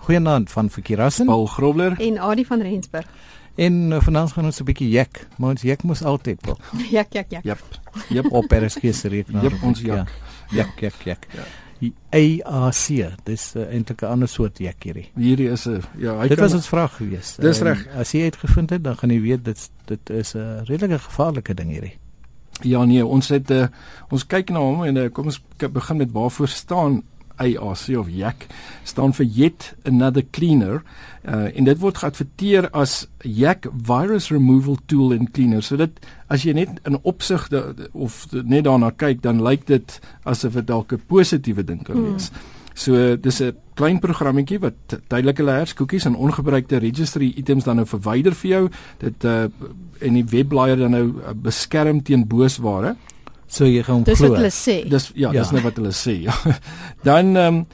Goeienaand van Verkeerassen. Paul Grobler en Adie van Rensburg. En uh, vanaand gaan ons 'n bietjie jek, maar ons jek mos altyd wel. jak jak jak. Jep. Jep. Op RSG se rekenaar. Jep, ons jak. Ja. Jak jak jak. Ja. Die AAC, dis uh, eintlik 'n ander soort jek hierdie. Hierdie is 'n ja, hy Dit was ons vraag gewees. Dis reg. As jy uitgevind het, dan gaan jy weet dit dit is 'n redelike gevaarlike ding hierdie. Ja nee, ons het uh, ons kyk na hom en uh, kom ons begin met waarvoor staan AAC of YAC staan vir Yet Another Cleaner uh, en dit word geadverteer as YAC Virus Removal Tool and Cleaner. So dit as jy net in opsig of net daarna kyk, dan lyk dit asof dit dalk 'n positiewe ding kan wees. Hmm. So dis 'n klein programmetjie wat tydelike layers, cookies en ongebruikte registry items dan nou verwyder vir jou. Dit uh en die webblaaier dan nou uh, beskerm teen boosware. So jy gaan Dis glo. wat hulle sê. Dis ja, Ja. dis nou wat hulle sê. Ja. Dan ehm um,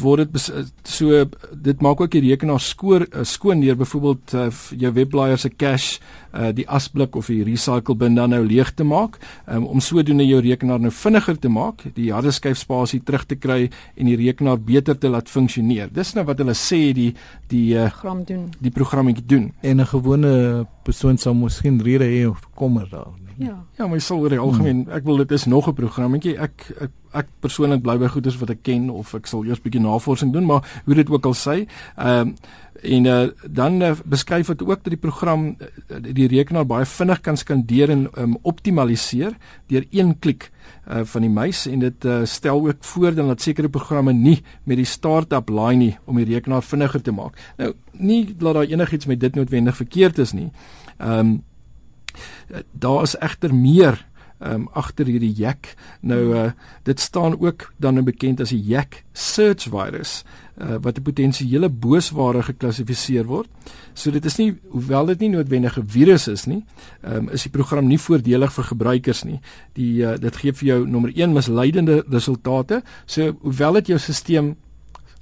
word dit bes- so dit maak ook die rekenaar skoor uh, skoon deur byvoorbeeld uh, jou webblaaier se cache uh, die asblik of die recycle bin dan nou leeg te maak um, om sodoende jou rekenaar nou vinniger te maak, die harde skyf spasie terug te kry en die rekenaar beter te laat funksioneer. Dis nou wat hulle sê die die uh, program doen. die programmetjie doen. En 'n gewone persoon sou miskien rede hê of kommer daar. nie. Ja. Ja, maar jy sal oor die algemeen, ek wil dit is nog 'n programmetjie. Ek ek, ek persoonlik bly by goeders wat ek ken of ek sal eers bietjie navorsing doen, maar hoe dit ook al sê, ehm um, en uh, dan uh, beskryf dit ook dat die program uh, die rekenaar baie vinnig kan skandeer en um, optimaliseer deur een klik uh, van die muis en dit uh, stel ook voor dan dat sekere programme nie met die start-up laai nie om die rekenaar vinniger te maak. Nou, nie dat daar enigiets met dit noodwendig verkeerd is nie. Ehm um, daar is egter meer um, agter hierdie yak. Nou uh, dit staan ook dan nou bekend as die yak search virus uh, wat 'n potensiële boosware geklassifiseer word. So dit is nie hoewel dit nie noodwendig 'n virus is nie, um, is die program nie voordelig vir gebruikers nie. Die uh, dit gee vir jou nommer 1 misleidende resultate. So hoewel dit jou stelsel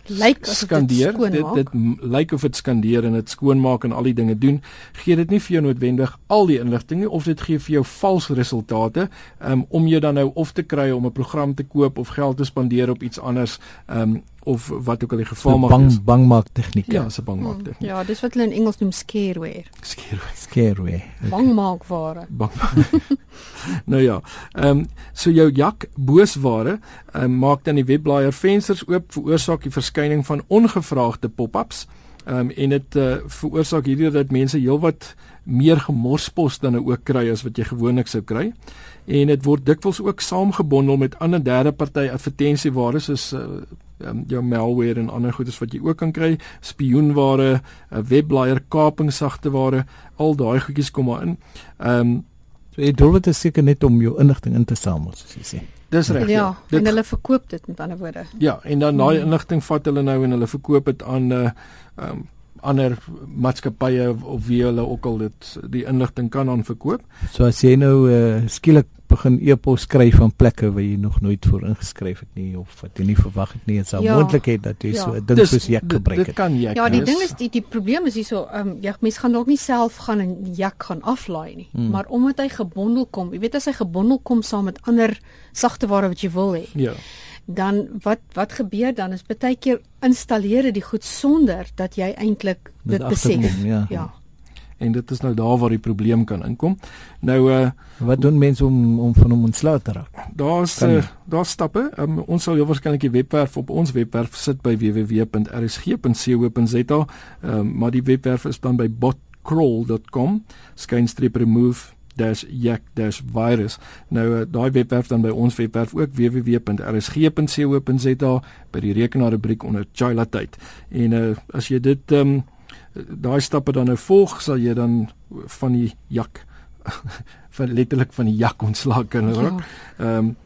Lyk dit skandeer dit dit m- lyk of dit skandeer en dit skoonmaak en al die dinge doen. Gee dit nie vir jou noodwendig al die inligting nie of dit gee vir jou vals resultate um, om jou dan nou of te kry om 'n program te koop of geld te spandeer op iets anders um, of wat ook al die geval mag bang wees bangmaak tegniek. ja se bang maak Hmm. dit Ja, dis wat hulle in Engels noem scareware. skeer Scareway. Bangmaakware. bang nou ja ehm um, so jou jak boosware um, maak dan die webblaaier vensters oop veroorsaak die verskyning van ongevraagde pop-ups Ehm um, en dit uh, veroorsaak hierdie dat mense heelwat meer gemorspos dan nou ook kry as wat jy gewoonlik sou kry. En dit word dikwels ook saamgebondel met ander derde party advertensieware soos uh, um, jou malware en ander goedes wat jy ook kan kry, spioenware, uh, webblaaier kapingsagteware, al daai goedjies kom maar in. Ehm um, So jy doel dit is seker net om jou inligting in te samel soos jy sê. Dis reg. Ja, Dit en hulle verkoop dit met ander woorde. Ja, en dan daai Hmm. inligting vat hulle nou en hulle verkoop dit aan 'n uh, um, ander maatskappye of, of wie hulle ook al dit die inligting kan aan verkoop. So as jy nou uh, skielik begin e-pos skryf van plekke waar jy nog nooit voor ingeskryf het nie of wat jy nie verwag het nie, is daar Ja. moontlikheid dat jy Ja. so 'n ding soos jy dit- gebruik Dit het. kan jy. Ja, die ding is die die probleem is hierso, ehm um, ja, mense gaan dalk nie self gaan en jak gaan aflaai nie, Hmm. maar omdat hy gebondel kom, jy weet as hy gebondel kom saam met ander sagteware wat jy wil hê, ja. dan wat wat gebeur dan is baie keer installeer dit die goed sonder dat jy eintlik dit besef. ja. Ja. En dit is nou daar waar die probleem kan inkom. Nou uh Wat doen mense om om van hom ontslae te raak? daar's uh, daar stappe. Um, ons sal heel waarskynlik die webwerf op ons webwerf sit by www.rsg.co.za. Um, maar die webwerf is dan by botcrawl.com skynstreep remove dash yak dash virus. Nou uh, daai webwerf dan by ons webwerf ook www.rsg.co.za by die rekenaar rubriek onder Chila tyd. En uh, as jy dit um, daai stappe dan nou volg, sal jy dan van die jak van letterlik van die jak ontslaak kan raak. Ja. Ehm um,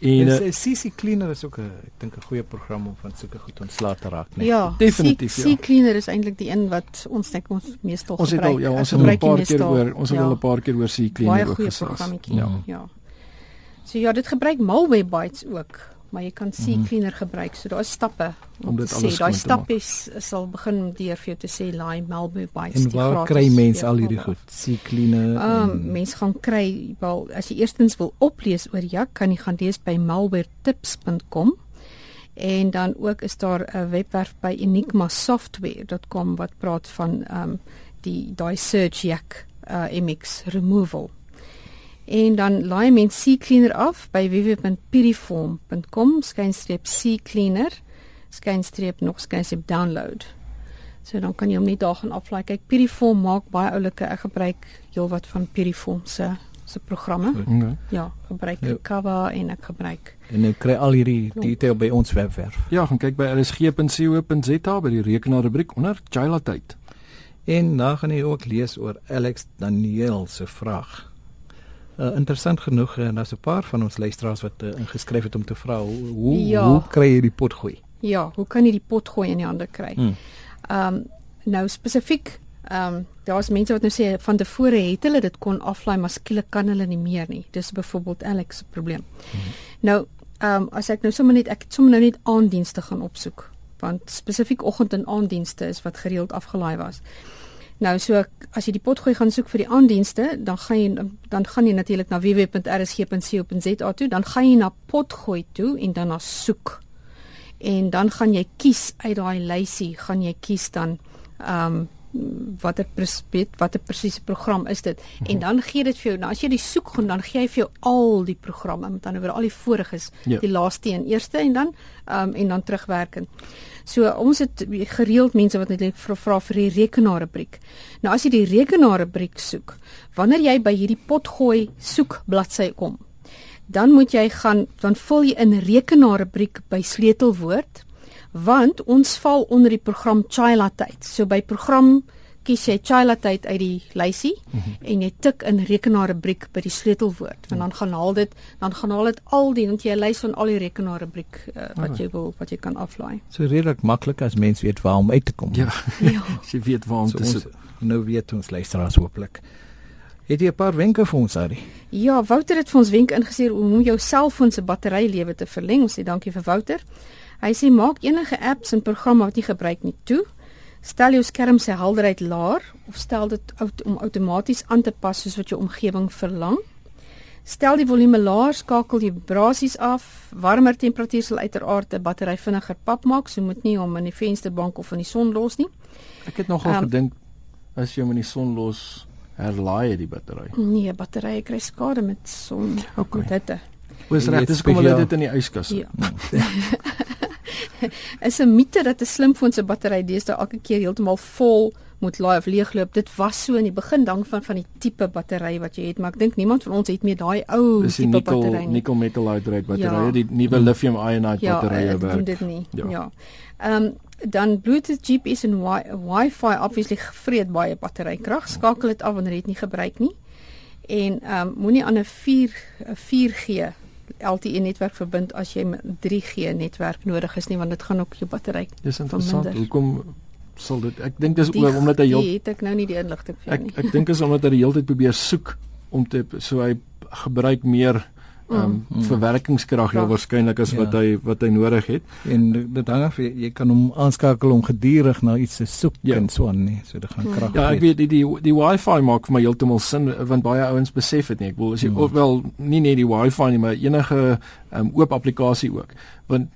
en En uh, CC Cleaner is ook 'n ek dink 'n goeie program om van sulke goed ontslae te raak, nee. Ja, Definitief, Sea- ja. Cleaner is eintlik die een wat ons net ons meestal ons het gebruik. al ja, ons het al 'n paar keer oor ons het Ja. al 'n paar keer oor baie Cleaner ook goeie gesels. programmetjie. Ja. Ja. ja. So ja, dit gebruik Malwarebytes ook, maar jy kan Sea Mhm. Cleaner gebruik. So daar is stappe om, Om dit te alles sê. Daai skoon te maak. stap is sal begin deur vir jou te sê laai Malwarebytes. En die waar gratis kry mense al hierdie goed? CC Cleaner. Ehm um, en- mense gaan kry wel as jy eerstens wil oplees oor Jak, kan jy gaan lees by malwaretips.com En dan ook is daar 'n webwerf by enigmasoftware.com wat praat van ehm um, die daai search yak uh, MX removal. En dan laai mens C cleaner af by www.piriform.com skynstreep C cleaner skynstreep nog skynstreep download. So dan kan jy hom net daar gaan aflaai. Kyk, Piriform maak baie oulike. Ek gebruik heelwat van Piriform se se programme. Okay. Ja, gebruik ja. Kava en ek gebruik. En jy kry al hierdie detail by ons webwerf. Ja, gaan kyk by rsg.co.za by die rekenaarrubriek onder Jaila tyd. En dan gaan jy ook lees oor Alex Daniel se vraag. Uh, interessant genoeg en uh, daar's 'n paar van ons luisteraars wat uh, ingeskryf het om te vra hoe hoe, ja. hoe kry jy die pot gooi? Ja, hoe kan jy die pot gooi in die hande kry? Hmm. Ehm um, nou spesifiek ehm um, daar's mense wat nou sê van tevore het hulle dit kon aflaai maar skielik kan hulle nie meer nie. Dis byvoorbeeld Alex se probleem. Hmm. Nou ehm um, as ek nou sommer net ek sommer nou net aanddienste gaan opsoek want spesifiek oggend en aanddienste is wat gereeld afgelaai was. Nou so as jy die potgooi gaan soek vir die aanddienste, dan gaan jy dan gaan jy natuurlik na www.rsg.co.za toe, dan gaan jy na potgooi toe en dan na soek. En dan gaan jy kies uit daai lysie, gaan jy kies dan ehm um, watter presies watter presiese program is dit en dan gee dit vir jou nou as jy die soek gaan dan gee hy vir jou al die programme met ander woorde al die voriges ja. die laaste een eerste en dan um, en dan terugwerkend So ons het gereeld mense wat net vra vra vir die rekenaarrubriek. Nou as jy die rekenaarrubriek soek, wanneer jy by hierdie potgooi soek bladsy kom, dan moet jy gaan dan vul jy in rekenaarrubriek by sleutelwoord want ons val onder die program Chila tyd. So by program kies jy Chila tyd uit die lysie mm -hmm. en jy tik in rekenaarrubriek by die sleutelwoord want dan gaan haal dit dan gaan haal dit al die want jy lys van al die rekenaarrubriek uh, wat oh. jy wil wat jy kan aflaai. So redelik maklik as mens weet waar om uit te kom. Ja. ja. jy weet waar om so te sit. Nou weet ons luisteraars hooplik. Het jy 'n paar wenke vir ons Ari? Ja, Wouter het vir ons wenke ingestuur om jou selfoon se batterylewe te verleng. Ons sê dankie vir Wouter. Hy sê maak enige apps en programme wat jy gebruik nie toe Stel jou skerm se helderheid laer of stel dit out, om outomaties aan te pas soos wat jou omgewing verlang. Stel die volume laer, skakel die vibrasies af. Warmer temperatuur sal uiteraard 'n battery vinniger pap maak, so moet nie hom in die vensterbank of in die son los nie. Ek het nogal um, gedink as jy hom in die son los, herlaai die battery. Nee, batterye kry skade met son. Okay. Met hitte. Dis reg, dis kom hulle dit in die yskas. Ja. is 'n mite dat 'n slimfoon se battery deesdae elke keer heeltemal vol moet laai of leegloop. Dit was so in die begin dan van van die tipe battery wat jy het, maar ek dink niemand van ons het meer daai ou tipe battery nie. Nickel metal hydride batterye, ja. die nuwe lithium ionide ja, batterye werk. Ja, dit nie. Ja. Ehm um, dan Bluetooth GPS en Wi-Fi obviously vreet baie batterykrag. Skakel dit af wanneer jy dit nie gebruik nie. En ehm um, moenie aan 'n 4 'n 4G LTE netwerk verbind as jy 'n 3G netwerk nodig is nie want dit gaan ook jou battery. Dis interessant. Hoekom sal dit ek dink dis oor omdat hy het ek nou nie die inligting vir jou nie. Ek ek dink is omdat hy die hele tyd probeer soek om te so hy gebruik meer um, mm. verwerkingskrag ja waarskynlik as ja. wat hy wat hy nodig het. En dit hang af jy kan hom aanskakel om gedurig na iets te soek ja. en so aan nie. So dit gaan krag. Ja, ek weet die die, die wifi maak vir my heeltemal sin want baie ouens besef dit nie. Ek bedoel as jy mm. ofwel nie net die wifi nie, maar enige um, oop applikasie ook. Want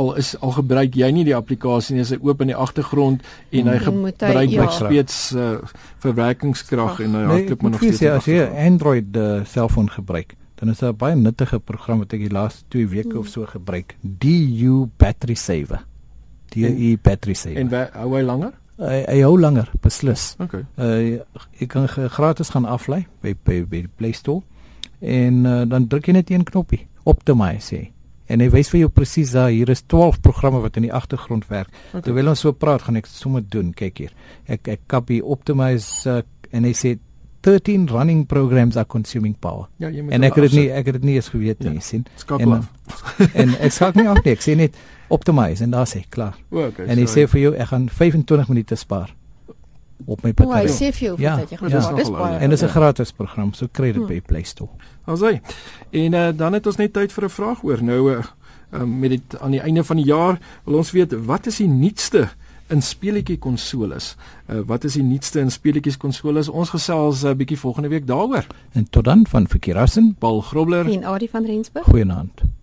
al is al gebruik jy nie die applikasie nie, is hy oop in die agtergrond en hy gebruik ja. steeds uh, verwerkingskrag en hy nee, hardloop maar nog steeds. Ja, as jy Android uh, selfoon gebruik, dan is daar 'n baie nuttige program wat ek die laaste 2 weke of so gebruik. DU Battery Saver. DU Battery Saver. En hou hy langer? Hy hy hou langer, beslis. Okay. Uh jy kan gratis gaan aflei by by by die Play Store en uh, dan druk jy net een knoppie, optimize hy. En hy wys vir jou presies daar hier is 12 programme wat in die agtergrond werk. Okay. Terwyl ons so praat, gaan ek sommer doen. Kyk hier. Ek ek copy optimize uh, en hy sê 13 running programs are consuming power. Ja, jy moet En ek het dit nie ek het dit nie eens geweet nie, ja, sien. En, en ek sê nie ook nie, ek sê net optimize en daar sê klaar. O, okay, en hy sê vir jou ek gaan 25 minute spaar op my battery. O, hy sê vir jou ja, dat jy gaan ja, spaar. En dit is 'n gratis program, so kry dit hmm. by Play Store. Asai. En uh, dan het ons net tyd vir 'n vraag oor nou uh, met dit aan die einde van die jaar wil ons weet wat is die nuutste in speletjie konsoles. Uh, wat is die nuutste in speletjies konsoles? Ons gesels 'n uh, bietjie volgende week daaroor. En tot dan van Verkeerassen, Paul Grobler en Adie van Rensburg. Goeienaand.